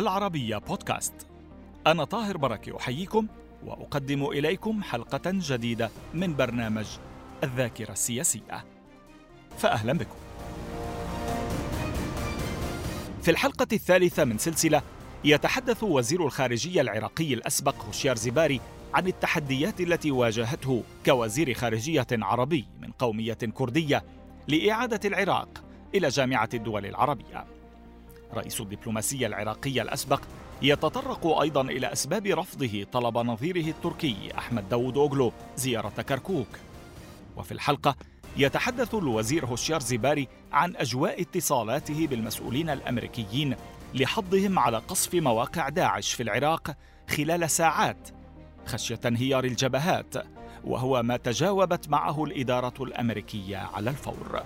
العربية بودكاست. أنا طاهر بركة أحييكم وأقدم إليكم حلقة جديدة من برنامج الذاكرة السياسية. فأهلا بكم. في الحلقة الثالثة من سلسلة يتحدث وزير الخارجية العراقي الأسبق هوشيار زباري عن التحديات التي واجهته كوزير خارجية عربي من قومية كردية لإعادة العراق إلى جامعة الدول العربية. رئيس الدبلوماسية العراقية الأسبق يتطرق أيضا إلى أسباب رفضه طلب نظيره التركي أحمد داود أوغلو زيارة كركوك. وفي الحلقة يتحدث الوزير هوشيار زيباري عن أجواء اتصالاته بالمسؤولين الأمريكيين لحضهم على قصف مواقع داعش في العراق خلال ساعات خشية انهيار الجبهات وهو ما تجاوبت معه الإدارة الأمريكية على الفور.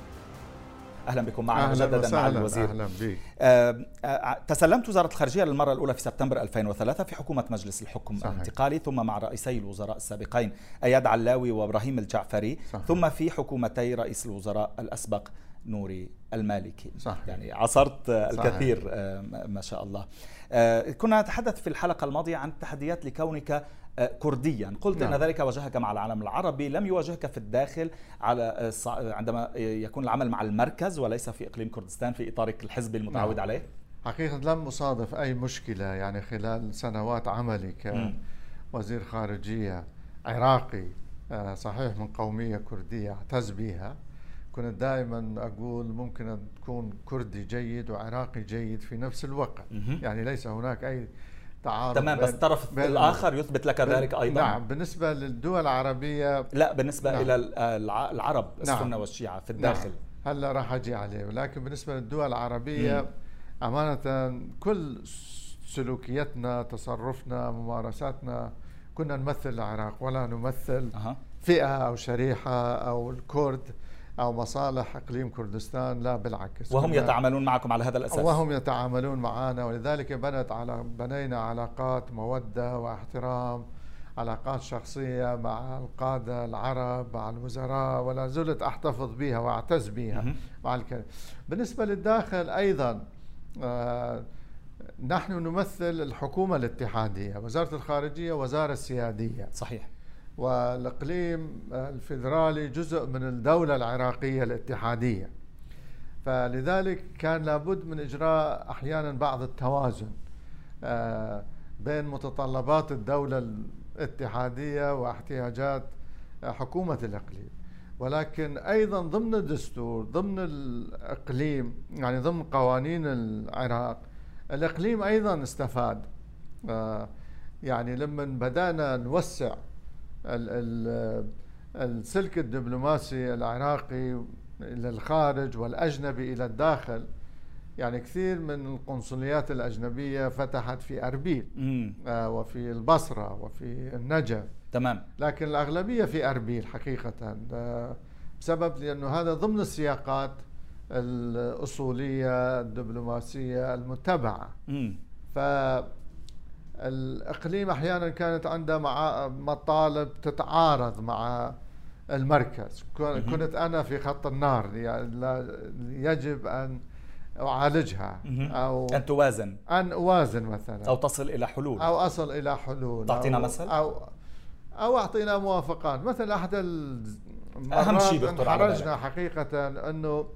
أهلا بكم معنا مجددا مع الوزير أهلا بك آه، آه، تسلمت وزارة الخارجية للمرة الأولى في سبتمبر 2003 في حكومة مجلس الحكم صحيح. الانتقالي ثم مع رئيسي الوزراء السابقين أياد علاوي وإبراهيم الجعفري صحيح. ثم في حكومتي رئيس الوزراء الأسبق نوري المالكي صحيح. يعني عصرت الكثير صحيح. ما شاء الله كنا نتحدث في الحلقة الماضية عن التحديات لكونك كرديا. قلت نعم. أن ذلك واجهك مع العالم العربي. لم يواجهك في الداخل على عندما يكون العمل مع المركز وليس في إقليم كردستان في إطارك الحزبي المتعود نعم. عليه؟ حقيقة لم أصادف أي مشكلة يعني خلال سنوات عملي كوزير خارجية عراقي صحيح من قومية كردية اعتز بها كنت دائما أقول ممكن أن تكون كردي جيد وعراقي جيد في نفس الوقت. يعني ليس هناك أي تعارض تمام بس الطرف الآخر يثبت لك ذلك أيضا نعم بالنسبة للدول العربيه لا بالنسبة نعم. إلى العرب نعم. السنة والشيعة في الداخل نعم. هلا راح أجي عليه ولكن بالنسبة للدول العربية مم. أمانة كل سلوكيتنا تصرفنا ممارساتنا كنا نمثل العراق ولا نمثل أه. فئة أو شريحة أو الكرد أو مصالح أقليم كردستان لا بالعكس. وهم يتعاملون معكم على هذا الأساس. وهم يتعاملون معنا ولذلك بنت على بنينا علاقات مودة واحترام علاقات شخصية مع القادة العرب مع الوزراء ولا زلت أحتفظ بها وأعتز بها مع الكلام بالنسبة للداخل أيضا آه نحن نمثل الحكومة الاتحادية وزارة الخارجية وزارة سياديه صحيح. والإقليم الفيدرالي جزء من الدولة العراقية الاتحادية. فلذلك كان لابد من إجراء أحيانا بعض التوازن آه، بين متطلبات الدولة الاتحادية واحتياجات حكومة الإقليم. ولكن أيضا ضمن الدستور ضمن الإقليم يعني ضمن قوانين العراق الإقليم أيضا استفاد. آه، يعني لما بدأنا نوسع السلك الدبلوماسي العراقي إلى الخارج والأجنبي إلى الداخل. يعني كثير من القنصليات الأجنبية فتحت في أربيل آه وفي البصرة وفي النجف تمام. لكن الأغلبية في أربيل حقيقة آه بسبب لأنه هذا ضمن السياقات الأصولية الدبلوماسية المتبعة. ف الإقليم أحيانا كانت عنده مع مطالب تتعارض مع المركز. كنت أنا في خط النار يعني يجب أن أعالجها. أو أن توازن. أن أوازن مثلا. أو تصل إلى حلول. أو أصل إلى حلول. تعطينا مثل؟ أو أو أعطينا موافقات. مثل أحد أهم شيء خرجنا حقيقه أنه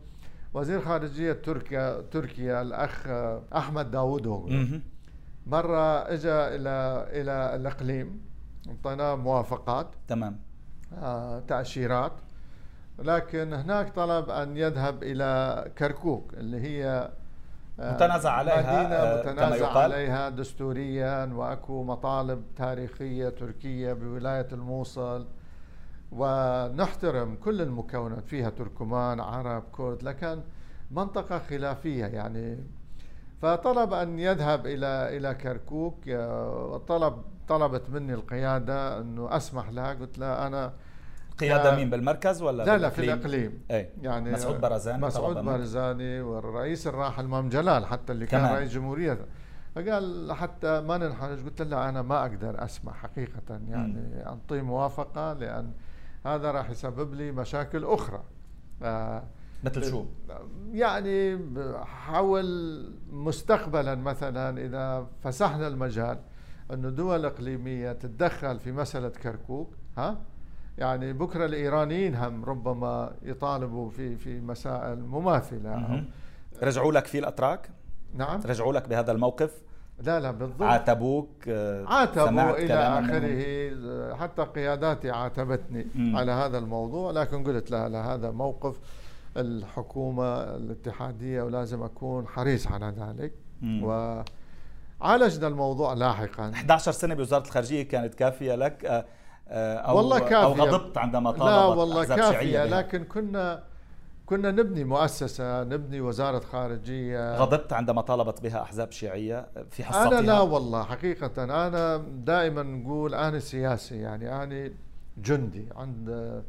وزير خارجية تركيا تركيا الأخ أحمد داوودوغلو مرة اجى إلى إلى الإقليم اعطيناه موافقات. تمام. آه تأشيرات. لكن هناك طلب أن يذهب إلى كركوك اللي هي آه متنازع عليها مدينة آه متنازع عليها دستوريا وأكو مطالب تاريخية تركية بولاية الموصل. ونحترم كل المكونات فيها تركمان عرب كرد لكن منطقة خلافية يعني فطلب أن يذهب إلى إلى كركوك. آه، طلب طلبت مني القيادة أنه أسمح لها. قلت لها أنا قيادة مين بالمركز ولا لا لا في الإقليم. أي. يعني مسعود برزاني مسعود برزاني والرئيس الراحل مام جلال حتى اللي كمان. كان رئيس جمهورية. فقال حتى ما ننحرج. قلت له أنا ما أقدر أسمح حقيقة. يعني أنطي موافقة لأن هذا راح يسبب لي مشاكل أخرى. آه مثل شو؟ يعني حول مستقبلا مثلا إذا فسحنا المجال إنه دول إقليمية تتدخل في مسألة كركوك ها يعني بكرة الإيرانيين هم ربما يطالبوا في في مسائل مماثلة رجعوا لك في الأتراك؟ نعم رجعوا لك بهذا الموقف؟ لا لا بالضبط عاتبوك آه، عاتبوا إلى آخره حتى قياداتي عاتبتني. على هذا الموضوع لكن قلت لا لا هذا موقف الحكومة الاتحادية ولازم أكون حريص على ذلك. مم. وعالجنا الموضوع لاحقا. 11 سنة بوزارة الخارجية كانت كافية لك آه، آه، أو والله كافية. أو غضبت عندما طالبت لا والله كافية. لكن كنا كنا نبني مؤسسة نبني وزارة خارجية. غضبت عندما طالبت بها أحزاب شيعية في حصتها؟ أنا لا والله حقيقة. أنا دائما نقول أنا سياسي يعني أنا جندي عند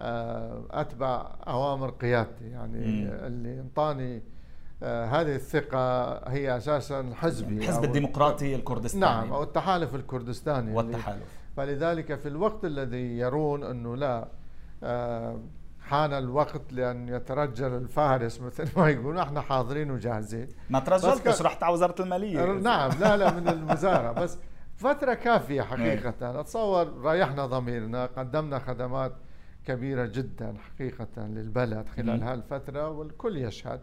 آه، أتبع أوامر قيادتي. يعني مم. اللي انطاني آه، هذه الثقة هي أساسا حزبي الحزب الديمقراطي الكردستاني. نعم أو التحالف الكردستاني. والتحالف. فلذلك في الوقت الذي يرون أنه لا آه، حان الوقت لأن يترجل الفارس مثل ما يقولون إحنا حاضرين وجاهزين. ما ترجلتش رحت على وزارة المالية. نعم لا لا من الوزاره بس فترة كافية حقيقة. إيه. أتصور ريحنا ضميرنا قدمنا خدمات كبيرة جدا حقيقة للبلد خلال هالفترة والكل يشهد.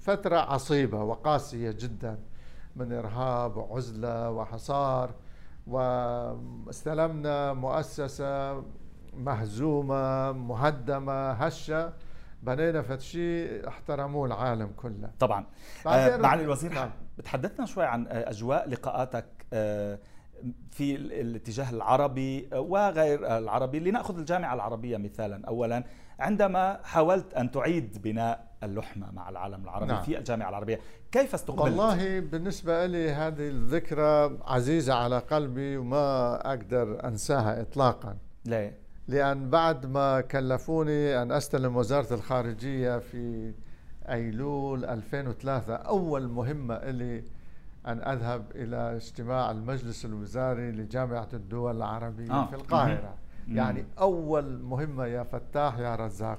فترة عصيبة وقاسية جدا من إرهاب وعزلة وحصار واستلمنا مؤسسة مهزومة مهدمة هشة بنينا فد شيء احترموه العالم كله. طبعا. آه معالي الوزير نعم. بتحدثنا شوي عن أجواء لقاءاتك آه في الاتجاه العربي وغير العربي. لنأخذ الجامعة العربية مثالا. اولا عندما حاولت أن تعيد بناء اللحمة مع العالم العربي نعم. في الجامعة العربية كيف استقبلت؟ والله بالنسبة لي هذه الذكرى عزيزة على قلبي وما أقدر أنساها اطلاقا. ليه؟ لأن بعد ما كلفوني أن أستلم وزارة الخارجية في أيلول 2003 أول مهمة لي أن أذهب إلى اجتماع المجلس الوزاري لجامعة الدول العربية آه. في القاهرة. يعني أول مهمة يا فتاح يا رزاق.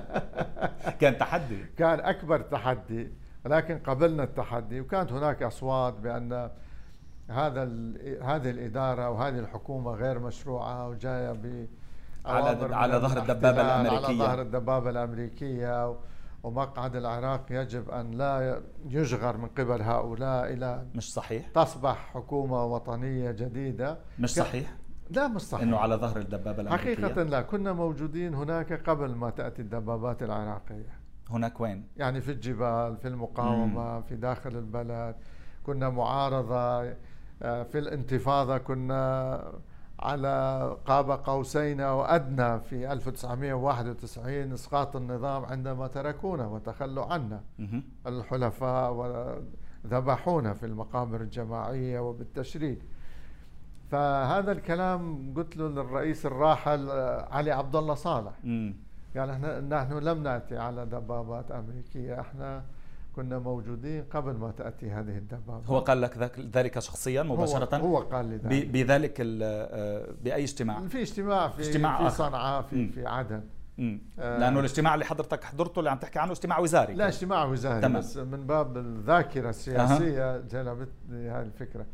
كان تحدي. كان أكبر تحدي ولكن قبلنا التحدي وكانت هناك أصوات بأن هذا هذه الإدارة وهذه الحكومة غير مشروعة وجاية ب على على ظهر الدبابة الأمريكية. على ظهر الدبابة الأمريكية ومقعد العراق يجب أن لا يشغر من قبل هؤلاء إلى مش صحيح. تصبح حكومة وطنية جديدة. مش صحيح. لا مش صحيح. إنه على ظهر الدبابة الأمريكية. حقيقة لا. كنا موجودين هناك قبل ما تأتي الدبابات العراقية. هناك وين؟ يعني في الجبال في المقاومة مم. في داخل البلد. كنا معارضة آه، في الانتفاضة كنا على قاب قوسين أو أدنى في 1991 إسقاط النظام عندما تركونا وتخلوا عنا. الحلفاء وذبحونا في المقابر الجماعية وبالتشريد. فهذا الكلام قلت له للرئيس الراحل آه، علي عبد الله صالح قال إحنا نحن لم نأتي على دبابات أمريكية إحنا كنا موجودين قبل ما تأتي هذه الدبابة. هو قال لك ذلك شخصيا مباشرة؟ هو, هو قال لي ذلك. بذلك آه، بأي اجتماع؟ في اجتماع في, اجتماع في صنعاء في, في عدن. آه لأنه الاجتماع اللي حضرتك حضرته اللي عم تحكي عنه اجتماع وزاري. لا اجتماع وزاري تمام. بس من باب الذاكرة السياسية أه. جلبتني هذه الفكرة.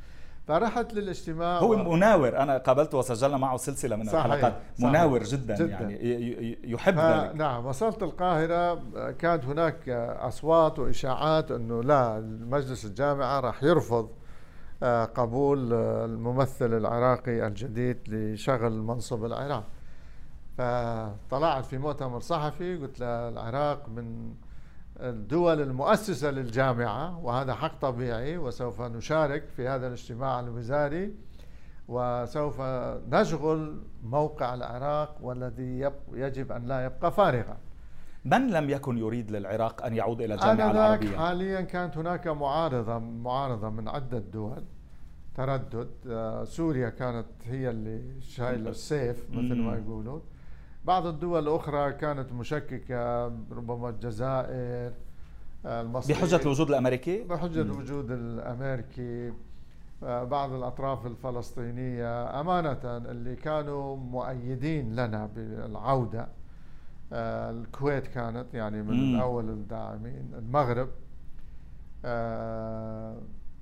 فرحت للاجتماع هو و... مناور. أنا قابلته وسجلنا معه سلسلة من صحيح الحلقات. صحيح. مناور جدا, جدا. يعني يحب. ذلك. نعم. وصلت القاهرة كانت هناك أصوات وإشاعات إنه لا مجلس الجامعة راح يرفض آه، قبول الممثل العراقي الجديد لشغل منصب العراق. فطلعت في مؤتمر صحفي قلت للعراق من الدول المؤسسة للجامعة وهذا حق طبيعي وسوف نشارك في هذا الاجتماع الوزاري وسوف نشغل موقع العراق والذي يجب أن لا يبقى فارغا. من لم يكن يريد للعراق أن يعود إلى الجامعة العربية؟ حاليا كانت هناك معارضة معارضة من عدة دول تردد. آه، سوريا كانت هي اللي شايلة السيف مثل ما يقولون. بعض الدول الأخرى كانت مشككة ربما الجزائر المصري. بحجة الوجود الأمريكي؟ بحجة الوجود الأمريكي. بعض الأطراف الفلسطينية أمانة اللي كانوا مؤيدين لنا بالعودة. آه، الكويت كانت يعني من مم. اول الداعمين. المغرب. آه،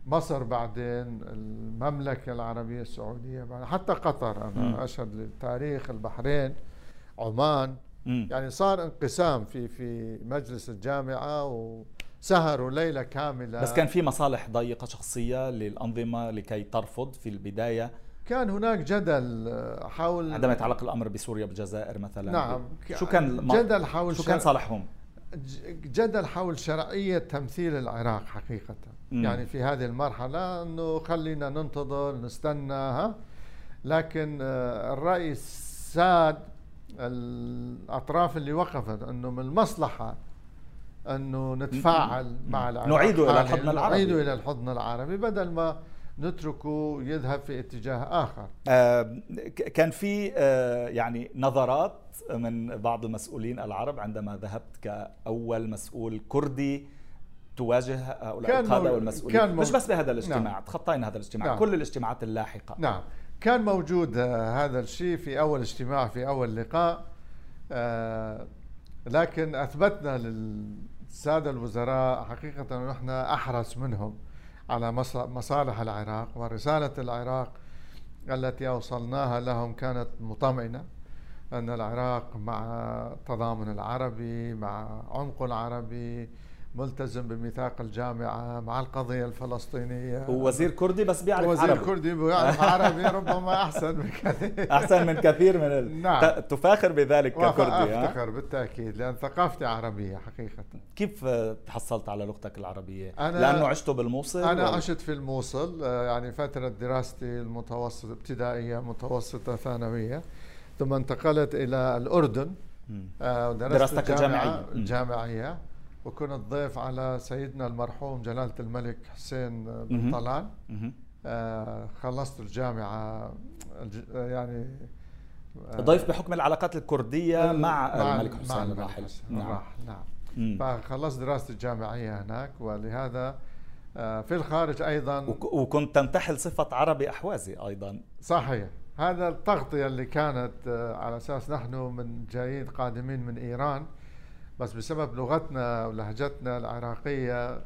مصر بعدين. المملكة العربية السعودية حتى قطر أنا. أشهد للتاريخ البحرين. عمان. مم. يعني صار انقسام في في مجلس الجامعة وسهروا ليلة كاملة. بس كان في مصالح ضيقة شخصية للأنظمة لكي ترفض في البداية. كان هناك جدل حول عندما يتعلق الأمر بسوريا بالجزائر مثلا. نعم. شو كان جدل حول شو كان صالحهم؟ جدل حول شرعية تمثيل العراق حقيقة. مم. يعني في هذه المرحلة إنه خلينا ننتظر نستنى ها؟ لكن آه، الراي ساد الأطراف اللي وقفت إنه من المصلحة إنه نتفاعل مع العراق نعيده إلى الحضن العربي. نعيده إلى الحضن العربي بدل ما نتركه يذهب في اتجاه آخر. آه كان في آه يعني نظرات من بعض المسؤولين العرب عندما ذهبت كأول مسؤول كردي تواجه هؤلاء القادة والمسؤولين. كان مش بس بهذا الاجتماع نعم. تخطينا هذا الاجتماع نعم. كل الاجتماعات اللاحقة. نعم. كان موجود آه، هذا الشيء في أول اجتماع في أول لقاء آه لكن أثبتنا للسادة الوزراء حقيقة نحن أحرص منهم على مصالح العراق ورسالة العراق التي أوصلناها لهم كانت مطمئنة أن العراق مع التضامن العربي مع عمق العربي ملتزم بميثاق الجامعة مع القضية الفلسطينية. هو وزير كردي بس بيعرف وزير عربي. كردي بيعرف عربي ربما أحسن من كثير. أحسن من كثير من ال... نعم. تفاخر بذلك ككردي أفتخر بالتأكيد لأن ثقافتي عربية حقيقة. كيف تحصلت على لغتك العربية؟ أنا لأنه عشت بالموصل؟ أنا و... عشت في الموصل آه، يعني فترة دراستي المتوسط ابتدائية متوسطة ثانوية ثم انتقلت إلى الأردن. آه، ودرست دراستك الجامعية. الجامعية وكنت ضيف على سيدنا المرحوم جلالة الملك حسين بن طلال. آه خلصت الجامعة يعني آه ضيف بحكم العلاقات الكردية مع, مع الملك حسين الراحل. نعم. نعم. فخلصت دراستي الجامعية هناك ولهذا آه في الخارج أيضا وكنت تنتحل صفة عربي أحوازي أيضا. صحيح. هذا التغطية اللي كانت على أساس نحن من جايين قادمين من إيران. بس بسبب لغتنا ولهجتنا العراقية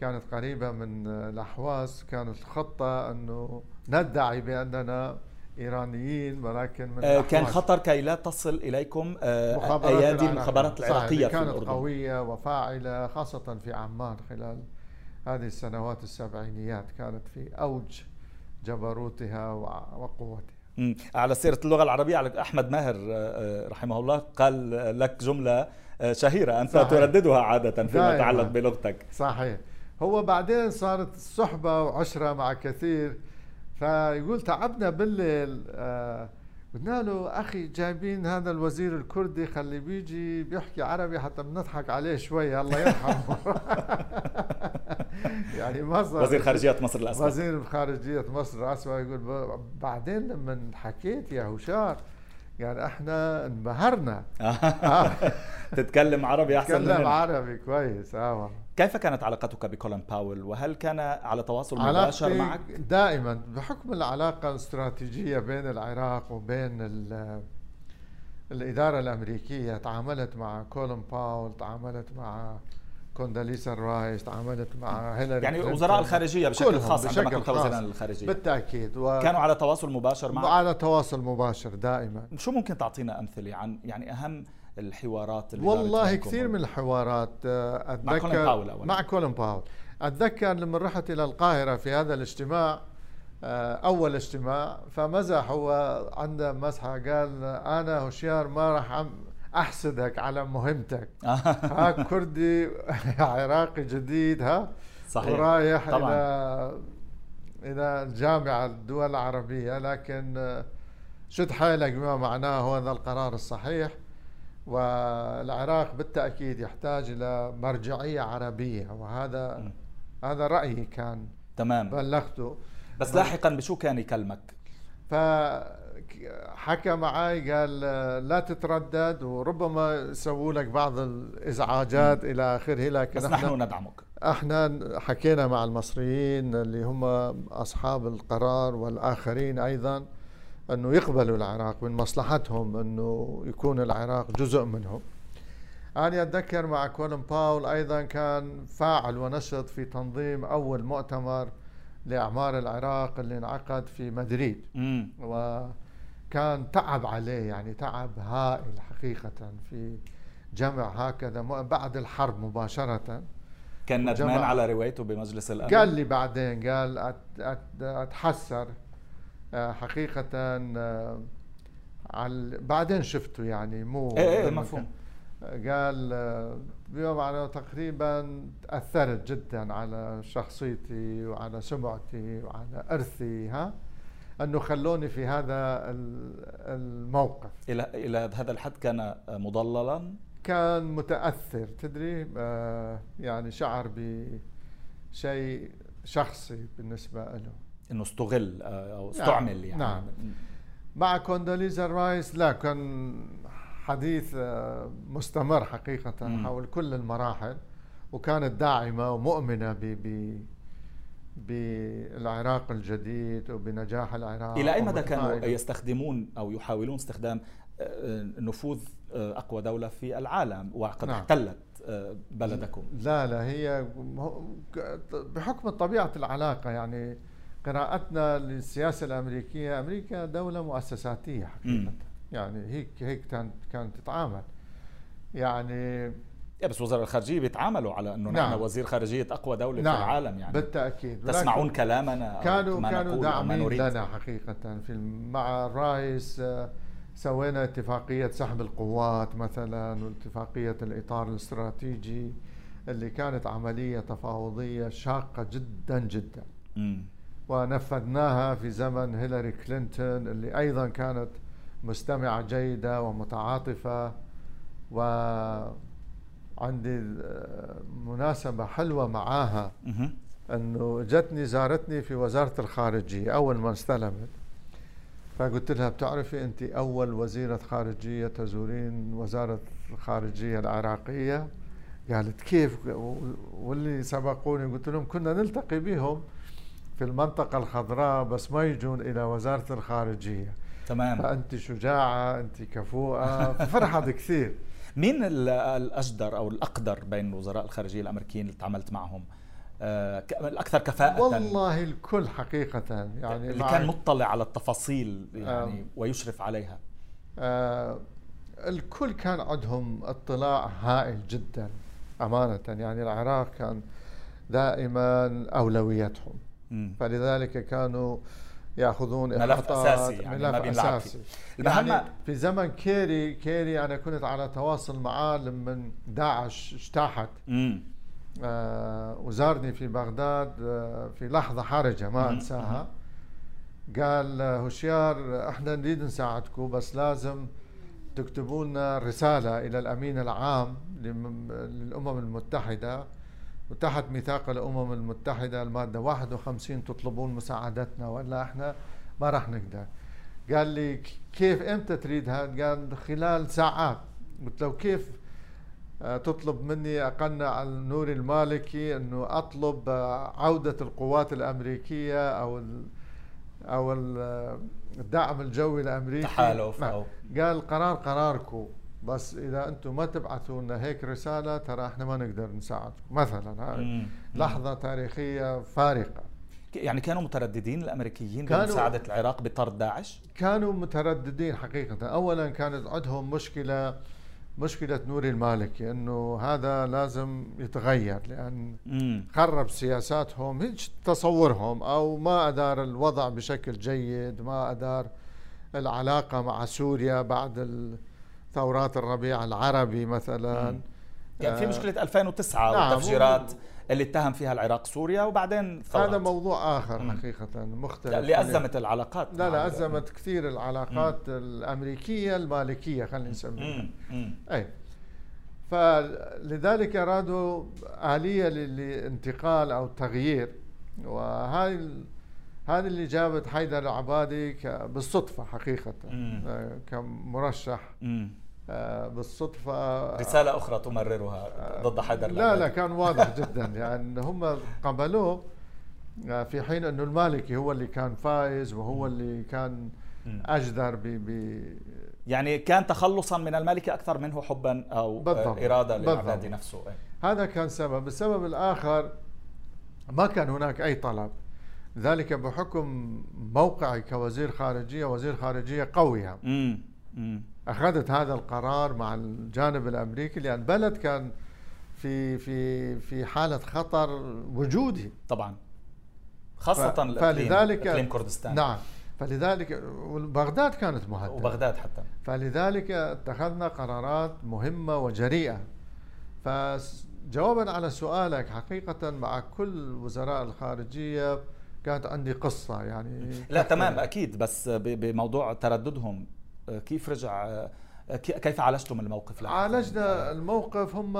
كانت قريبة من الأحواز كانت الخطة أنه ندعي بأننا إيرانيين ولكن من آه كان خطر كي لا تصل إليكم آه أيادي المخابرات العراقية كانت في قوية وفاعلة خاصة في عمان خلال هذه السنوات السبعينيات كانت في أوج جبروتها وقوتها. على سيرة اللغة العربية على أحمد ماهر آه، آه، رحمه الله قال لك جملة آه، شهيرة. أنت صحيح. ترددها عادة فيما يتعلق بلغتك. صحيح. هو بعدين صارت صحبة وعشرة مع كثير فيقول تعبنا بالليل. آه قلنا له أخي جايبين هذا الوزير الكردي خلي بيجي بيحكي عربي حتى بنضحك عليه شوي الله يرحمه. يعني مصر وزير خارجيه مصر الاسود وزير خارجية مصر الاسود يقول بعدين لما حكيت يا هشار يعني إحنا انبهرنا. تتكلم عربي أحسن تتكلم عربي كويس آه كيف كانت علاقتك بكولين باول؟ وهل كان على تواصل مباشر معك؟ دائما بحكم العلاقة الاستراتيجية بين العراق وبين الإدارة الأمريكية تعاملت مع كولين باول تعاملت مع كونداليسا رايس تعاملت مع هيلاري يعني وزراء الخارجية بشكل خاص بشكل عندما كنت وزيرا الخارجية. بالتأكيد. و... كانوا على تواصل مباشر معك على تواصل مباشر دائما. شو ممكن تعطينا أمثلة عن يعني أهم الحوارات اللي والله كثير من الحوارات اتذكر مع كولين باول أولا. مع كولين باول. أتذكر لما رحت إلى القاهرة في هذا الاجتماع آه، أول اجتماع فمزح هو عنده مزحة قال أنا هشيار ما راح أحسدك على مهمتك. ها كردي عراقي جديد ها؟ صحيح. ورايح طبعا. إلى إلى الجامعة الدول العربية لكن شد حيلك بما معناه هذا القرار الصحيح. والعراق بالتأكيد يحتاج إلى مرجعية عربية وهذا م. هذا رأيي كان. تمام. بلغته. بس لاحقا بشو كان يكلمك؟ ف حكى معي قال لا تتردد وربما يسووا لك بعض الإزعاجات م. إلى آخره. لكن بس نحن ندعمك. إحنا حكينا مع المصريين اللي هم أصحاب القرار والآخرين أيضا أنه يقبلوا العراق من مصلحتهم أنه يكون العراق جزء منهم. أنا أتذكر مع كولن باول أيضا كان فاعل ونشط في تنظيم أول مؤتمر لأعمار العراق اللي انعقد في مدريد. وكان تعب عليه يعني تعب هائل حقيقة في جمع هكذا بعد الحرب مباشرة. كان ندمان على روايته بمجلس الأمن. قال لي بعدين قال أتحسر آه، حقيقة آه، على بعدين شفته يعني مو إيه إيه مفهوم. قال بيوم على تقريبا تأثرت جدا على شخصيتي وعلى سمعتي وعلى إرثي ها؟ أنه خلوني في هذا الموقف. إلى إلى هذا الحد كان مضللا؟ كان متأثر تدري؟ آه، يعني شعر بشيء شخصي بالنسبة له. إنه استغل آه، أو استعمل يعني. نعم. مع كوندوليزا رايس لا كان حديث آه، مستمر حقيقة مم. حول كل المراحل وكانت داعمة ومؤمنة ب ب بالعراق الجديد وبنجاح العراق إلى أي مدى كانوا يستخدمون أو يحاولون استخدام آه، نفوذ آه، أقوى دولة في العالم وقد نعم. احتلت بلدكم؟ لا لا هي بحكم طبيعة العلاقة يعني قراءتنا للسياسة الأمريكية أمريكا دولة مؤسساتية حقيقة. يعني هيك هيك كانت تتعامل. يعني يا بس وزراء الخارجية بيتعاملوا على إنه نعم. نحن وزير خارجية أقوى دولة نعم. في العالم يعني بالتأكيد تسمعون كلامنا كانوا كانوا داعمين لنا حقيقة في مع الرئيس آه، سوينا اتفاقية سحب القوات مثلا واتفاقية الإطار الاستراتيجي اللي كانت عملية تفاوضية شاقة جدا جدا م. ونفذناها في زمن هيلاري كلينتون اللي أيضا كانت مستمعة جيدة ومتعاطفة وعندي مناسبة حلوة معاها. أنه جتني زارتني في وزارة الخارجية أول ما استلمت. فقلت لها بتعرفي أنت أول وزيرة خارجية تزورين وزارة الخارجية العراقية؟ قالت كيف؟ واللي سبقوني قلت لهم كنا نلتقي بهم في المنطقة الخضراء بس ما يجون إلى وزارة الخارجية. تمام. فأنت شجاعة أنت كفوءه فرحت كثير. مين الأجدر أو الأقدر بين وزراء الخارجية الأمريكيين اللي تعاملت معهم؟ آه، الأكثر كفاءة. والله الكل حقيقة يعني اللي كان مطلع على التفاصيل يعني آه ويشرف عليها. آه الكل كان عندهم اطلاع هائل جدا أمانة. يعني العراق كان دائما اولويتهم م. فلذلك كانوا ياخذون ملف أساسي يعني ملف ما أساسي. يعني في زمن كيري كيري أنا كنت على تواصل معاه لما داعش اجتاحت آه وزارني في بغداد آه في لحظة حرجة ما أنساها. قال هشيار إحنا نريد نساعدكم بس لازم تكتبوا لنا رسالة إلى الأمين العام للأمم المتحدة وتحت ميثاق الأمم المتحدة المادة 51 تطلبون مساعدتنا ولا إحنا ما راح نقدر. قال لي كيف إمتى تريد هذا؟ قال خلال ساعات. قلت له كيف؟ آه، تطلب مني اقنع على النور المالكي إنه أطلب آه، عودة القوات الأمريكية أو أو الدعم الجوي الأمريكي. تحالف قال قرار قراركم بس إذا أنتم ما تبعثوا لنا هيك رسالة ترى إحنا ما نقدر نساعدكم. مثلا هاي لحظة تاريخية فارقة. يعني كانوا مترددين الأمريكيين كانوا بمساعده العراق بطرد داعش؟ كانوا مترددين حقيقة، اولا كانت عندهم مشكلة مشكلة نوري المالكي إنه هذا لازم يتغير لأن خرب سياساتهم هيك تصورهم أو ما أدار الوضع بشكل جيد، ما أدار العلاقة مع سوريا بعد ال ثورات الربيع العربي مثلا. يعني في آه، مشكله 2009 نعم والتفجيرات اللي اتهم فيها العراق سوريا وبعدين ثورات. هذا موضوع آخر مم. حقيقة مختلف. اللي ازمت العلاقات. لا لا ازمت كثير العلاقات مم. الأمريكية المالكية خلينا نسميها. أي. فلذلك ارادوا آلية للانتقال أو التغيير وهاي هذه اللي جابت حيدر العبادي بالصدفة حقيقة مم. آه، كمرشح. مم. آه، بالصدفة رسالة أخرى تمررها ضد حيدر لا لا كان واضح جدا. يعني هم قبلوه آه، في حين أنه المالكي هو اللي كان فايز وهو اللي كان أجدر ب يعني كان تخلصا من المالكي أكثر منه حبا أو بالضبط. إرادة لاعداد نفسه. هذا كان سبب. السبب الآخر ما كان هناك أي طلب. ذلك بحكم موقعي كوزير خارجية وزير خارجية قويه أخذت هذا القرار مع الجانب الأمريكي لأن البلد كان في في في حالة خطر وجودي. طبعا. خاصة فلذلك أقليم كردستان. نعم. فلذلك بغداد كانت مهددة. وبغداد حتى. فلذلك اتخذنا قرارات مهمة وجريئة. فجوابا على سؤالك حقيقة مع كل وزراء الخارجية كانت عندي قصة يعني لا تمام أكيد بس بموضوع ترددهم. كيف رجع كيف عالجتم الموقف؟ عالجنا الموقف هم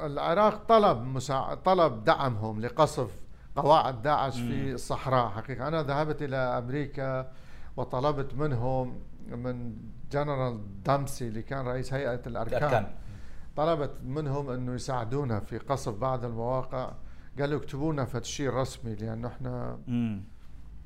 العراق طلب مساع... طلب دعمهم لقصف قواعد داعش في الصحراء. حقيقة أنا ذهبت إلى أمريكا وطلبت منهم من جنرال دامسي اللي كان رئيس هيئة الأركان. طلبت منهم إنه يساعدونا في قصف بعض المواقع. قالوا اكتبوا لنا رسمي لأنه إحنا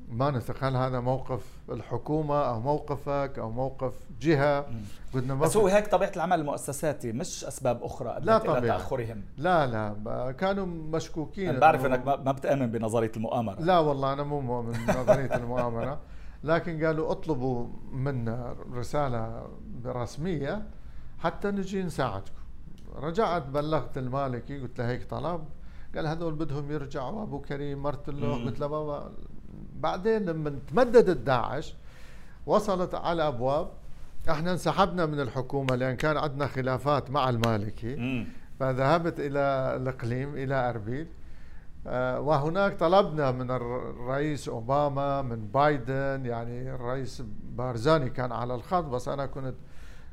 ما نثق هل هذا موقف الحكومة أو موقفك أو موقف جهة. قلنا بس هو هيك طبيعة العمل المؤسساتي مش أسباب أخرى لا طبيعة. تأخرهم. لا لا كانوا مشكوكين. أنا بعرف أنك ما بتآمن بنظرية المؤامرة. لا والله أنا مو مؤمن بنظرية المؤامرة. لكن قالوا اطلبوا منا رسالة رسمية حتى نجي نساعدكم. رجعت بلغت المالكي قلت له هيك طلب. قال هذول بدهم يرجعوا أبو كريم مرت له قلت له بابا. بعدين لما تمددت داعش وصلت على أبواب. إحنا انسحبنا من الحكومة لأن كان عندنا خلافات مع المالكي. فذهبت إلى الإقليم إلى أربيل. آه، وهناك طلبنا من الرئيس أوباما من بايدن يعني الرئيس بارزاني كان على الخط بس أنا كنت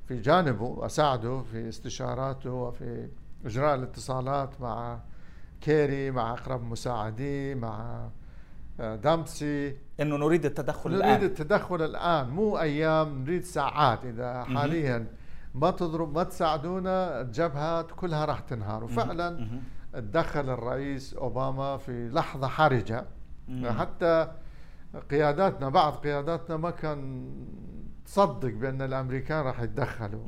في جانبه أساعده في استشاراته وفي إجراء الاتصالات مع كيري مع أقرب مساعديه مع دامسي. إنه نريد التدخل نريد الآن. نريد التدخل الآن مو أيام نريد ساعات. إذا حاليا ما تضرب ما تساعدونا الجبهات كلها راح تنهار. وفعلا تدخل الرئيس أوباما في لحظة حرجة. حتى قياداتنا بعض قياداتنا ما كان تصدق بأن الأمريكان راح يتدخلوا.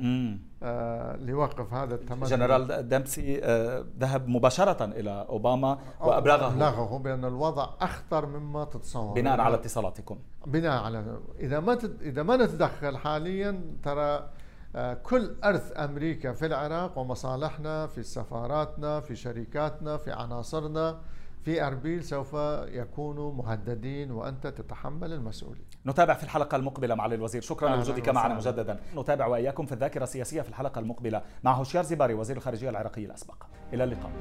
آه ليوقف هذا التمدد جنرال دامسي آه ذهب مباشرة إلى أوباما وأبلغه. أبلغه بأن الوضع أخطر مما تتصور. بناء على اتصالاتكم. بناء على إذا ما تد... إذا ما نتدخل حاليا ترى آه كل أرث أمريكا في العراق ومصالحنا في سفاراتنا في شركاتنا في عناصرنا في أربيل سوف يكونوا مهددين وأنت تتحمل المسؤولية. نتابع في الحلقة المقبلة مع الوزير شكرا لوجودك معنا مجددا. نتابع وإياكم في الذاكرة السياسية في الحلقة المقبلة مع هوشيار زباري وزير الخارجية العراقي الأسبق. إلى اللقاء.